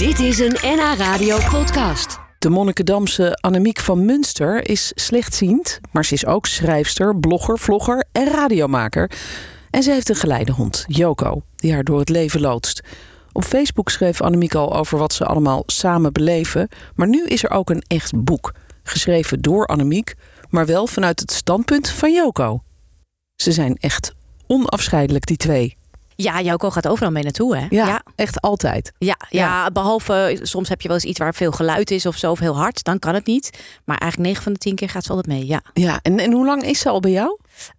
Dit is een NH Radio podcast. De Monnikendamse Annemiek van Munster is slechtziend, maar ze is ook schrijfster, blogger, vlogger en radiomaker. En ze heeft een geleidehond, Joko, die haar door het leven loodst. Op Facebook schreef Annemiek al over wat ze allemaal samen beleven, maar nu is er ook een echt boek, geschreven door Annemiek, maar wel vanuit het standpunt van Joko. Ze zijn echt onafscheidelijk, die twee. Ja, Joko gaat overal mee naartoe, hè? Ja, ja. echt altijd. Ja, ja, behalve soms heb je wel eens iets waar veel geluid is of zo, of heel hard, dan kan het niet. Maar eigenlijk 9 van de 10 keer gaat ze altijd mee, ja. Ja, en, en hoe lang is ze al bij jou?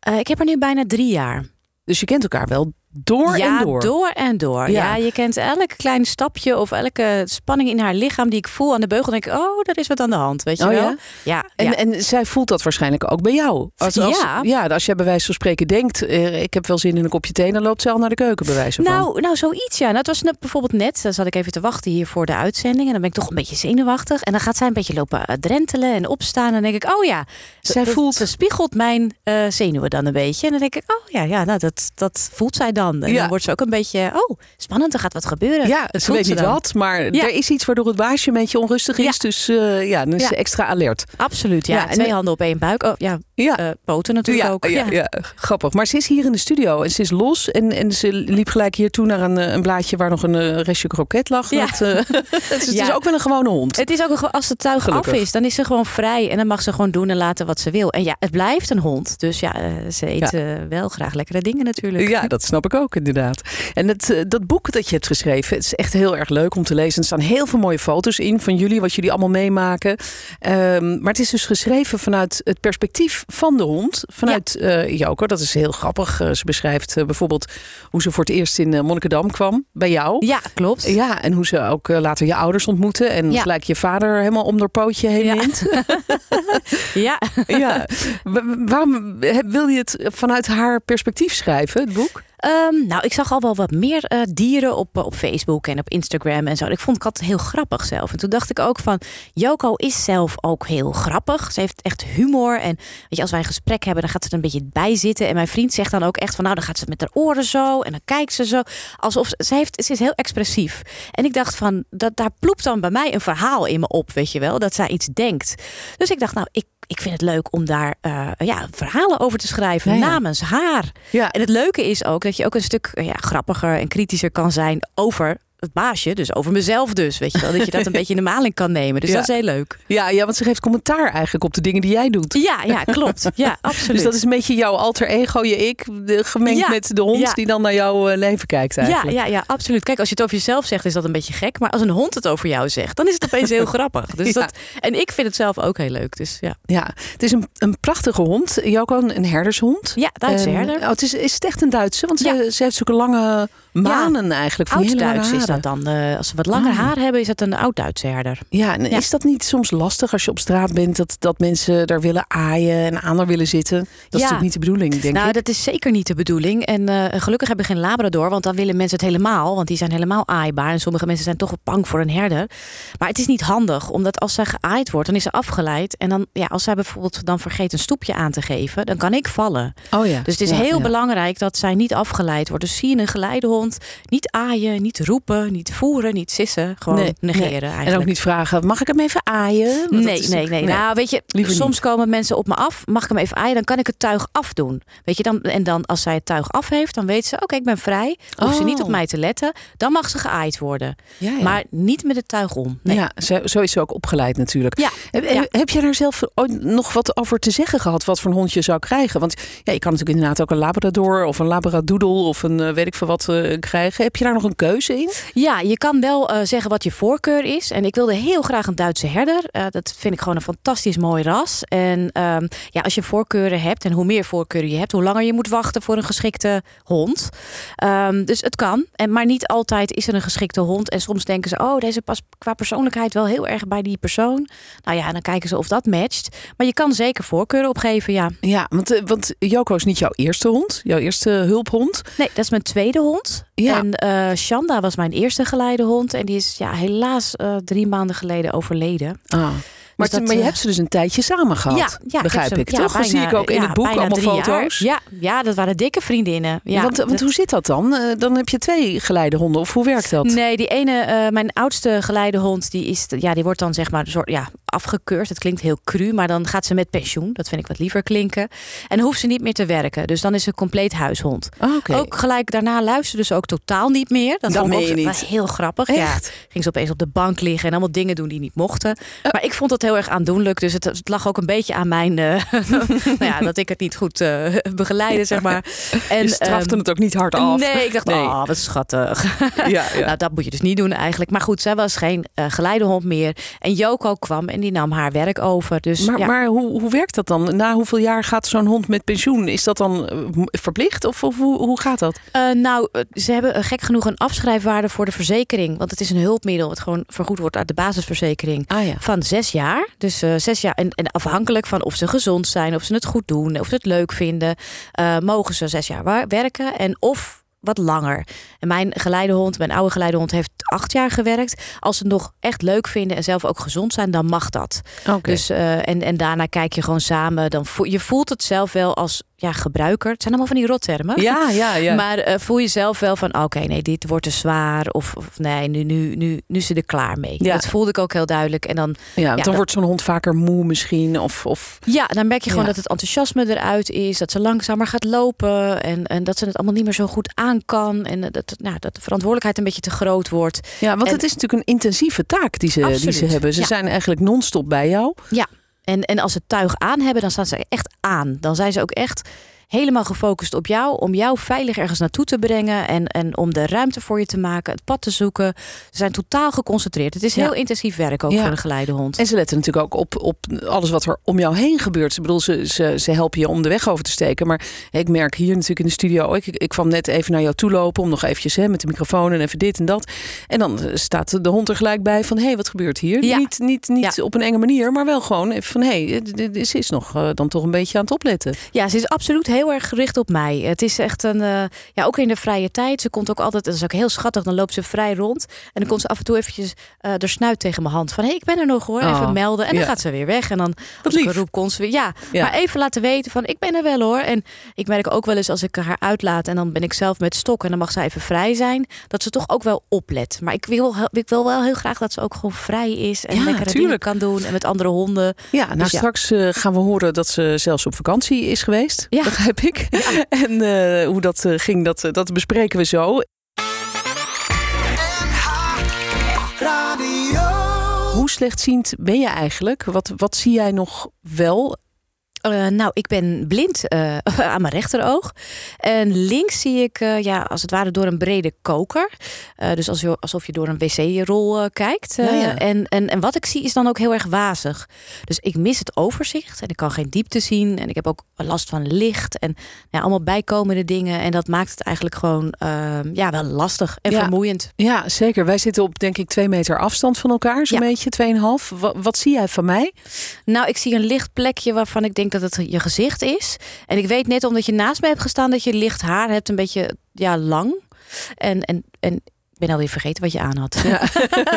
Uh, ik heb er nu bijna drie jaar. Dus je kent elkaar wel door ja, en door. door en door. Ja. je kent elk klein stapje of elke spanning in haar lichaam die ik voel aan de beugel. Denk ik, oh, er is wat aan de hand, weet je oh, wel? Ja? Ja, en, en zij voelt dat waarschijnlijk ook bij jou. Als, als, Ja. ja, als jij bij wijze van spreken denkt, eh, ik heb wel zin in een kopje thee, dan loopt ze al naar de keuken bij wijze van. Nou, nou, zoiets ja. Nou, het was net, bijvoorbeeld net, dan zat ik even te wachten hier voor de uitzending. En dan ben ik toch een beetje zenuwachtig. En dan gaat zij een beetje lopen eh, drentelen en opstaan. En dan denk ik, oh ja, Zij voelt- Ze spiegelt mijn eh, zenuwen dan een beetje. En dan denk ik, oh ja, ja nou, dat, dat voelt zij dan. En Ja. dan wordt ze ook een beetje, oh, spannend, er gaat wat gebeuren. ja, Dat ze weet niet dan. wat, maar Ja. er is iets waardoor het baasje een beetje onrustig is. Dus eh, ja, dan is ze extra alert. Absoluut, ja. En- Twee handen op één buik. Oh ja, Ja. eh, poten natuurlijk ook. ja, ja, grappig. Maar ze is hier in de studio en ze is los. En, en ze liep gelijk hier toe naar een, eh, een blaadje waar nog een restje kroket lag. Eh, het is ook wel een gewone hond. Het is ook een, als het tuig Gelukkig. af is, dan is ze gewoon vrij. En dan mag ze gewoon doen en laten wat ze wil. En ja, het blijft een hond. Dus ja, ze eet wel graag lekkere dingen natuurlijk. Ja, dat snap ik ook inderdaad. En het, eh, dat boek dat je hebt geschreven, het is echt heel erg leuk om te lezen. Er staan heel veel mooie foto's in van jullie, wat jullie allemaal meemaken. Ehm, maar het is dus geschreven vanuit het perspectief van de hond, vanuit eh Joko. Dat is heel grappig. Eh, ze beschrijft bijvoorbeeld hoe ze voor het eerst in Monnikendam kwam, bij jou. Ja, klopt. Ja, en hoe ze ook later je ouders ontmoeten. En Ja. gelijk je vader helemaal om door pootje heen Ja. Ja. ja. Wa- Waarom wil je het vanuit haar perspectief schrijven, het boek? Ehm, nou, ik zag al wel wat meer eh, dieren op, eh, op Facebook en op Instagram en zo. Ik vond altijd heel grappig zelf. En toen dacht ik ook van, Joko is zelf ook heel grappig. Ze heeft echt humor. En weet je, als wij een gesprek hebben, dan gaat ze er een beetje bij zitten. En mijn vriend zegt dan ook echt van, nou, dan gaat ze met haar oren zo. En dan kijkt ze zo. Alsof ze, ze, heeft, ze is heel expressief. En ik dacht van, dat, daar ploept dan bij mij een verhaal in me op, weet je wel. Dat zij iets denkt. Dus ik dacht, nou, ik, ik vind het leuk om daar eh, ja, verhalen over te schrijven Ja, ja. namens haar. Ja, En het leuke is ook dat je ook een stuk eh, ja, grappiger en kritischer kan zijn over het baasje, dus over mezelf dus, weet je wel, dat je dat een beetje in de maling kan nemen. Dus Ja. dat is heel leuk. Ja, ja, want ze geeft commentaar eigenlijk op de dingen die jij doet. Ja, ja, klopt. Ja, absoluut. Dus dat is een beetje jouw alter ego, je ik, gemengd Ja, met de hond ja. die dan naar jouw eh, leven kijkt ja, eigenlijk. ja, ja, absoluut. Kijk, als je het over jezelf zegt, is dat een beetje gek. Maar als een hond het over jou zegt, dan is het opeens heel grappig. Dus Ja. dat, en ik vind het zelf ook heel leuk. Dus ja, Ja, het is een, een prachtige hond. Joko, een, een herdershond. ja Duitse En, herder. oh, het is, is het echt een Duitse? Want Ja. ze, ze heeft zulke lange manen eigenlijk. Van lange Oud-Duits is. Dat dan. eh, als ze wat langer Ah. haar hebben, is dat een oud-Duitse herder. Ja, en Ja. is dat niet soms lastig als je op straat bent... dat, dat mensen daar willen aaien en aan haar willen zitten? Dat is natuurlijk niet de bedoeling, denk nou, ik. dat is zeker niet de bedoeling. En eh, gelukkig hebben we geen Labrador, want dan willen mensen het helemaal. Want die zijn helemaal aaibaar. En sommige mensen zijn toch bang voor een herder. Maar het is niet handig, omdat als zij geaaid wordt, dan is ze afgeleid. En dan, ja, als zij bijvoorbeeld dan vergeet een stoepje aan te geven, dan kan ik vallen. Oh ja. Dus het is heel belangrijk dat zij niet afgeleid wordt. Dus zie je een geleidehond, niet aaien, niet roepen, niet voeren, niet sissen. Gewoon Nee, negeren nee. eigenlijk. En ook niet vragen, mag ik hem even aaien? Nee, nee, natuurlijk- nee, Nou, weet je, liever soms niet. komen mensen op me af. Mag ik hem even aaien? Dan kan ik het tuig afdoen. Weet je, dan, en dan als zij het tuig af heeft, dan weet ze, oké, ik ben vrij. Hoeft ze niet op Oh. mij te letten. Dan mag ze geaaid worden. Ja, ja. Maar niet met het tuig om. Nee. Ja, zo, zo is ze ook opgeleid natuurlijk. Ja, Heb, heb jij daar zelf ooit nog wat over te zeggen gehad? Wat voor een hond je zou krijgen? Want ja, je kan natuurlijk inderdaad ook een labrador of een labradoodle of een eh, weet ik veel wat eh, krijgen. Heb je daar nog een keuze in? Ja, je kan wel eh, zeggen wat je voorkeur is. En ik wilde heel graag een Duitse herder. Eh, dat vind ik gewoon een fantastisch mooi ras. En ehm, ja, als je voorkeuren hebt en hoe meer voorkeuren je hebt, hoe langer je moet wachten voor een geschikte hond. Ehm, dus het kan. En, maar niet altijd is er een geschikte hond. En soms denken ze, oh, deze past qua persoonlijkheid wel heel erg bij die persoon. Nou ja, dan kijken ze of dat matcht. Maar je kan zeker voorkeuren opgeven, ja. Ja, want, eh, want Joko is niet jouw eerste hond, jouw eerste hulphond. Nee, dat is mijn tweede hond. Ja. En Shanda was mijn eerste geleidehond. En die is ja, helaas eh, drie maanden geleden overleden. Ah. Maar, Dus dat, maar je eh, hebt ze dus een tijdje samen gehad, ja, ja, begrijp ik, ja, toch? Dat zie ik ook in het boek, bijna allemaal jaar. foto's. Ja, ja, dat waren dikke vriendinnen. Ja, want, want dat- hoe zit dat dan? Eh, dan heb je twee geleidehonden, of hoe werkt dat? Nee, die ene, eh, mijn oudste geleidehond, die, is, ja, die wordt dan zeg maar een soort, ja, afgekeurd. Het klinkt heel cru, maar dan gaat ze met pensioen. Dat vind ik wat liever klinken. En hoeft ze niet meer te werken. Dus dan is ze compleet huishond. Oké. Ook gelijk daarna luisterde ze ook totaal niet meer. Dat, Dat vond ik meen ook je was niet. heel grappig. Echt? Ja, ging ze opeens op de bank liggen en allemaal dingen doen die niet mochten. Maar ik vond dat heel erg aandoenlijk. Dus het, het lag ook een beetje aan mijn... eh, nou ja, dat ik het niet goed eh begeleide, zeg maar. En, je strafte ehm, het ook niet hard af. Nee, ik dacht, Nee. oh, wat schattig. Ja, ja. Nou, dat moet je dus niet doen eigenlijk. Maar goed, zij was geen eh, geleidehond meer. En Joko kwam en die nam haar werk over. Dus maar ja. maar hoe, hoe werkt dat dan? Na hoeveel jaar gaat zo'n hond met pensioen? Is dat dan eh, verplicht of, of hoe, hoe gaat dat? Eh, nou, eh, ze hebben gek genoeg een afschrijfwaarde voor de verzekering. Want het is een hulpmiddel wat gewoon vergoed wordt uit de basisverzekering. Ah ja. Van zes jaar. Dus zes jaar. En, en afhankelijk van of ze gezond zijn, of ze het goed doen, of ze het leuk vinden, mogen ze zes jaar werken. En of wat langer. En mijn geleidehond, mijn oude geleidehond, heeft acht jaar gewerkt. Als ze het nog echt leuk vinden en zelf ook gezond zijn, dan mag dat. Dus, eh, en, en daarna kijk je gewoon samen. Dan voel, je voelt het zelf wel als ja, gebruiker. Het zijn allemaal van die rottermen. ja, ja, ja. Maar eh, voel je zelf wel van, oké, nee, dit wordt te zwaar. Of, of nee, nu, nu, nu, nu is ze er klaar mee. Ja. Dat voelde ik ook heel duidelijk. En dan, ja, dan wordt zo'n hond vaker moe misschien. Of, of... ja, dan merk je gewoon Ja. dat het enthousiasme eruit is. Dat ze langzamer gaat lopen. En, en dat ze het allemaal niet meer zo goed aan kan. En dat, nou, dat de verantwoordelijkheid een beetje te groot wordt. Ja, want En- het is natuurlijk een intensieve taak die ze, die ze hebben. Ze ja. zijn eigenlijk non-stop bij jou. En, en als ze tuig aan hebben, dan staan ze echt aan. Dan zijn ze ook echt helemaal gefocust op jou. Om jou veilig ergens naartoe te brengen. En, en om de ruimte voor je te maken. Het pad te zoeken. Ze zijn totaal geconcentreerd. Het is Ja. heel intensief werk ook Ja. voor een geleidehond. En ze letten natuurlijk ook op, op alles wat er om jou heen gebeurt. Ik bedoel, ze, ze, ze helpen je om de weg over te steken. Maar ik merk hier natuurlijk in de studio... Ik, ik kwam net even naar jou toe lopen om nog eventjes hè, met de microfoon... en even dit en dat. En dan eh, staat de hond er gelijk bij van... hé, hey, wat gebeurt hier? Ja. Niet, niet, niet op een enge manier, maar wel gewoon even van... hé, hey, dit- dit- ze is nog eh, dan toch een beetje aan het opletten. Ja, ze is absoluut heel erg gericht op mij. Het is echt een, eh, ja, ook in de vrije tijd. Ze komt ook altijd, dat is ook heel schattig, dan loopt ze vrij rond. En dan komt ze af en toe eventjes eh de snuit tegen mijn hand. Van, hé, hey, ik ben er nog hoor, even Oh, melden. En dan ja. gaat ze weer weg. En dan, als ik lief. roep, komt ze weer. Ja, Ja. maar even laten weten van, ik ben er wel hoor. En ik merk ook wel eens als ik haar uitlaat en dan ben ik zelf met stok en dan mag zij even vrij zijn, dat ze toch ook wel oplet. Maar ik wil, ik wil wel heel graag dat ze ook gewoon vrij is en Ja, lekkere dingen kan doen en met andere honden. Ja, nou Dus straks eh, gaan we horen dat ze zelfs op vakantie is geweest. Ja. Ik. En eh, hoe dat eh, ging, dat, eh, dat bespreken we zo. Hoe slechtziend ben je eigenlijk? Wat, wat zie jij nog wel? Eh, nou, ik ben blind eh, aan mijn rechteroog. En links zie ik, eh, ja, als het ware door een brede koker. Dus als je, alsof je door een wc-rol kijkt. Ja, ja. En, en, en wat ik zie is dan ook heel erg wazig. Dus ik mis het overzicht en ik kan geen diepte zien. En ik heb ook last van licht en ja, allemaal bijkomende dingen. En dat maakt het eigenlijk gewoon eh, ja, wel lastig en Ja. vermoeiend. Ja, zeker. Wij zitten op denk ik twee meter afstand van elkaar, zo'n beetje, tweeënhalf. Wat, wat zie jij van mij? Nou, ik zie een licht plekje waarvan ik denk dat het je gezicht is. En ik weet net omdat je naast me hebt gestaan dat je licht haar hebt, een beetje ja, lang. En, en, en ik ben alweer vergeten wat je aan had. Ja.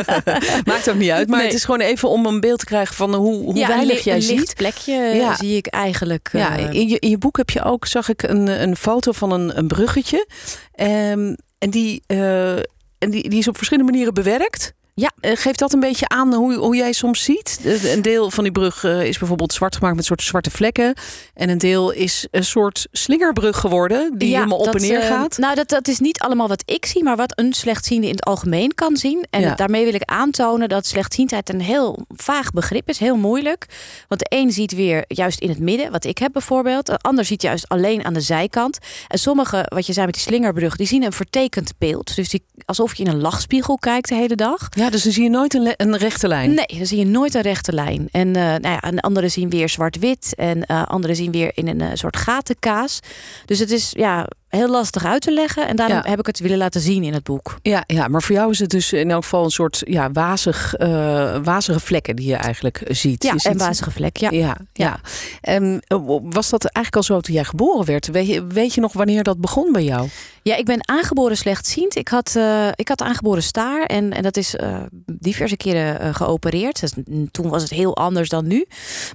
Maakt ook niet uit. Maar Nee. het is gewoon even om een beeld te krijgen van hoe, hoe Ja, weinig jij een ziet. licht plekje Ja. zie ik eigenlijk. Ja, eh, in je, in je boek heb je ook, zag ik, een, een foto van een, een bruggetje. Ehm, en die, eh, en die, die is op verschillende manieren bewerkt. Ja. Eh, geeft dat een beetje aan hoe, hoe jij soms ziet? Een deel van die brug eh, is bijvoorbeeld zwart gemaakt met soort zwarte vlekken. En een deel is een soort slingerbrug geworden. Die ja, helemaal op dat, en neer eh, gaat. nou, dat, dat is niet allemaal wat ik zie, maar wat een slechtziende in het algemeen kan zien. En Ja. daarmee wil ik aantonen dat slechtziendheid een heel vaag begrip is, heel moeilijk. Want de een ziet weer juist in het midden, wat ik heb bijvoorbeeld. De ander ziet juist alleen aan de zijkant. En sommige, wat je zei met die slingerbrug, die zien een vertekend beeld. Dus die, alsof je in een lachspiegel kijkt de hele dag. Ja, dus dan zie je nooit een, een rechte lijn. Nee, dan zie je nooit een rechte lijn. En, eh nou ja, en anderen zien weer zwart-wit. En eh anderen zien weer in een eh, soort gatenkaas. Dus het is, ja... heel lastig uit te leggen. En daarom Ja. heb ik het willen laten zien in het boek. Ja, ja, maar voor jou is het dus in elk geval een soort ja, wazig, eh, wazige vlekken die je eigenlijk ziet. Ja, Je ziet- en wazige vlek. Ja. Ja, ja. En eh, was dat eigenlijk al zo toen jij geboren werd? Weet je, weet je nog wanneer dat begon bij jou? Ja, ik ben aangeboren slechtziend. Ik had, eh, ik had aangeboren staar en, en dat is eh, diverse keren geopereerd. Dus, toen was het heel anders dan nu.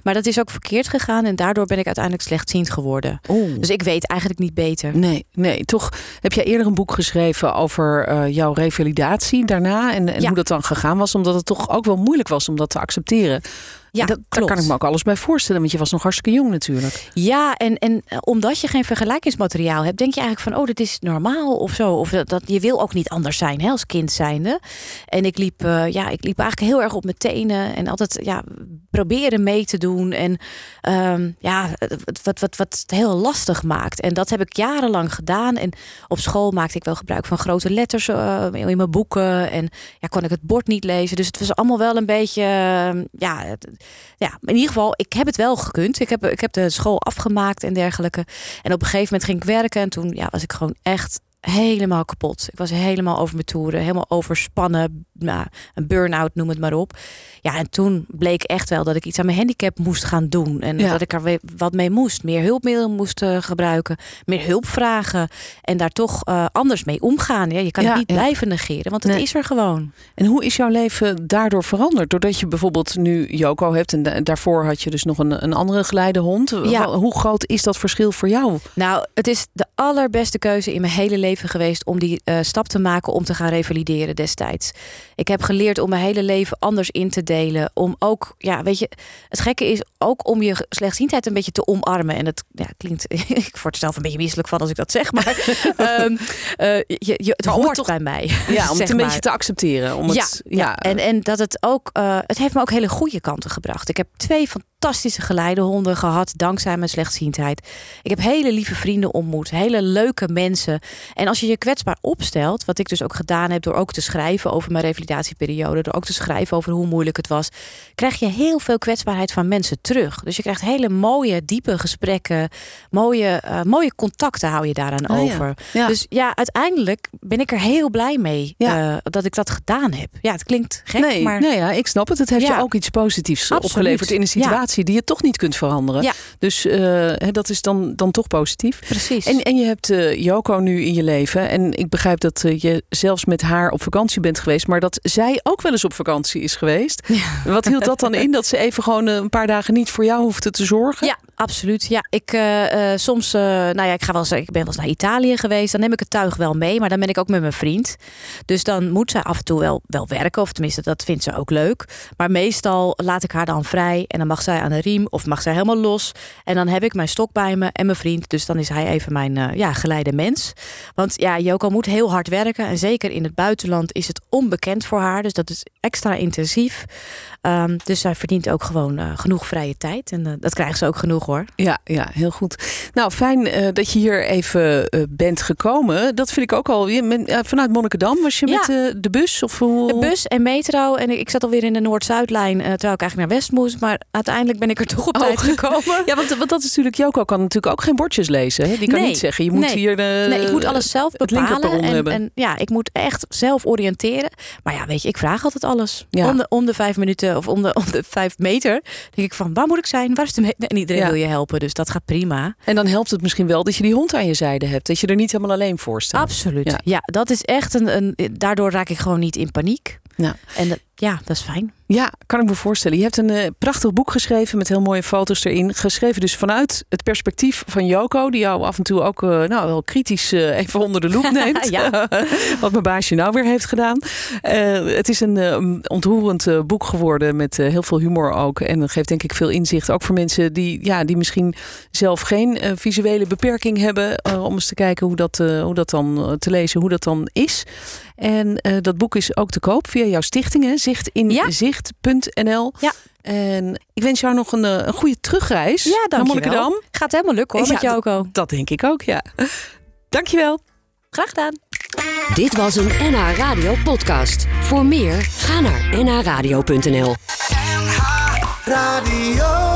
Maar dat is ook verkeerd gegaan en daardoor ben ik uiteindelijk slechtziend geworden. Dus ik weet eigenlijk niet beter. Nee, nee, toch heb jij eerder een boek geschreven over eh, jouw revalidatie daarna en, en Ja. hoe dat dan gegaan was, omdat het toch ook wel moeilijk was om dat te accepteren. Ja, dat, daar klopt. kan ik me ook alles bij voorstellen, want je was nog hartstikke jong natuurlijk. Ja, en, en eh, omdat je geen vergelijkingsmateriaal hebt, denk je eigenlijk van, oh, dit is normaal of zo. Of dat, dat je wil ook niet anders zijn hè, als kind zijnde. En ik liep, eh, ja, ik liep eigenlijk heel erg op mijn tenen en altijd ja, proberen mee te doen. En ehm, ja, wat, wat, wat, wat het heel lastig maakt. En dat heb ik jarenlang gedaan. En op school maakte ik wel gebruik van grote letters eh, in mijn boeken. En ja, kon ik het bord niet lezen. Dus het was allemaal wel een beetje, eh, ja, het- ja, in ieder geval, ik heb het wel gekund. Ik heb, ik heb de school afgemaakt en dergelijke. En op een gegeven moment ging ik werken. En toen ja, was ik gewoon echt helemaal kapot. Ik was helemaal over mijn toeren. Helemaal overspannen. Nou, een burn-out, noem het maar op. Ja, en toen bleek echt wel dat ik iets aan mijn handicap moest gaan doen. En Ja. dat ik er wat mee moest. Meer hulpmiddelen moest eh, gebruiken. Meer hulp vragen. En daar toch eh, anders mee omgaan. Ja, je kan Ja, het niet ja. blijven negeren. Want het Nee. is er gewoon. En hoe is jouw leven daardoor veranderd? Doordat je bijvoorbeeld nu Joko hebt en da- daarvoor had je dus nog een, een andere geleidehond. Ja. Wa- Hoe groot is dat verschil voor jou? Nou, het is de allerbeste keuze in mijn hele leven geweest om die eh, stap te maken om te gaan revalideren destijds. Ik heb geleerd om mijn hele leven anders in te delen. Om ook, ja, weet je, het gekke is ook om je slechtziendheid een beetje te omarmen. En het ja, klinkt, ik word er zelf een beetje misselijk van als ik dat zeg, maar ehm, eh, je, je, het Maar om het hoort toch- bij mij. Ja, om het een maar. beetje te accepteren. Om Ja, het, ja. En, en dat het ook, eh, het heeft me ook hele goede kanten gebracht. Ik heb twee fantastische geleidehonden gehad dankzij mijn slechtziendheid. Ik heb hele lieve vrienden ontmoet, hele leuke mensen. En als je je kwetsbaar opstelt, wat ik dus ook gedaan heb door ook te schrijven over mijn revalidatieperiode, door ook te schrijven over hoe moeilijk het was, krijg je heel veel kwetsbaarheid van mensen terug. Dus je krijgt hele mooie, diepe gesprekken, mooie, eh, mooie contacten hou je daaraan Ah, over. Ja. Dus ja, uiteindelijk ben ik er heel blij mee Ja. eh, dat ik dat gedaan heb. Ja, het klinkt gek, Nee, maar nee, ja, ik snap het. Het heeft Ja. je ook iets positiefs Absoluut. opgeleverd in een situatie die je toch niet kunt veranderen. Ja. Dus eh, dat is dan, dan toch positief. precies. En, en je hebt eh, Joko nu in je leven. En ik begrijp dat eh, je zelfs met haar op vakantie bent geweest. Maar dat zij ook wel eens op vakantie is geweest. Wat hield dat dan in? Dat ze even gewoon een paar dagen niet voor jou hoefde te zorgen? Ja, absoluut. Ja, ik eh, eh, soms, eh, nou ja, ik ga wel eens, ik ben wel naar Italië geweest. Dan neem ik het tuig wel mee, maar dan ben ik ook met mijn vriend. Dus dan moet zij af en toe wel, wel werken, of tenminste, dat vindt ze ook leuk. Maar meestal laat ik haar dan vrij en dan mag zij aan de riem of mag zij helemaal los. En dan heb ik mijn stok bij me en mijn vriend. Dus dan is hij even mijn ja, geleide mens. Want ja, Joko moet heel hard werken. En zeker in het buitenland is het onbekend voor haar. Dus dat is extra intensief. Ehm, dus zij verdient ook gewoon genoeg vrije tijd. En dat krijgt ze ook genoeg hoor. Ja, ja, heel goed. Nou, fijn eh, dat je hier even eh, bent gekomen. Dat vind ik ook al. Je, men- eh, vanuit Monnikendam was je Ja. met de bus? Of hoe? De bus en metro. En ik, zat alweer in de Noord-Zuidlijn. terwijl ik eigenlijk naar West moest. Maar uiteindelijk ben ik er toch op Oh. tijd gekomen. Ja, want, want dat is natuurlijk, Joko kan natuurlijk ook geen bordjes lezen. Hè? Die kan Nee. niet zeggen, je moet Nee. hier Nee, ik moet alles zelf het bepalen. En ja, ik moet echt zelf oriënteren. Maar ja, weet je, ik vraag altijd alles. Ja. Om, de, om de vijf minuten of om de, om de vijf meter. denk ik van, waar moet ik zijn? Waar is de meter? En iedereen Ja. wil je helpen. Dus dat gaat prima. En dan helpt het misschien wel dat je die hond aan je zijde hebt. Dat je er niet helemaal alleen voor staat. Absoluut. Ja. Ja. dat is echt een, een... Daardoor raak ik gewoon niet in paniek. Ja. En dat- ja, dat is fijn. Ja, kan ik me voorstellen. Je hebt een eh, prachtig boek geschreven met heel mooie foto's erin. Geschreven dus vanuit het perspectief van Joko, die jou af en toe ook eh, nou, wel kritisch eh, even onder de loep neemt. Ja. Wat mijn baasje nou weer heeft gedaan. Het is een ontroerend boek geworden met heel veel humor ook. En dat geeft denk ik veel inzicht. Ook voor mensen die, ja, die misschien zelf geen visuele beperking hebben. om eens te kijken hoe dat, hoe dat dan te lezen, hoe dat dan is. En dat boek is ook te koop via jouw stichting, hè? Zicht in Ja. Ja. En ik wens jou nog een, eh, een goede terugreis Ja, naar dankjewel. Monnikendam. Gaat helemaal lukken hoor, Ja, met Joko. Dat denk ik ook, ja. Dankjewel. Graag gedaan. Dit was een NH Radio podcast. Voor meer, ga naar nhradio.nl. Radio.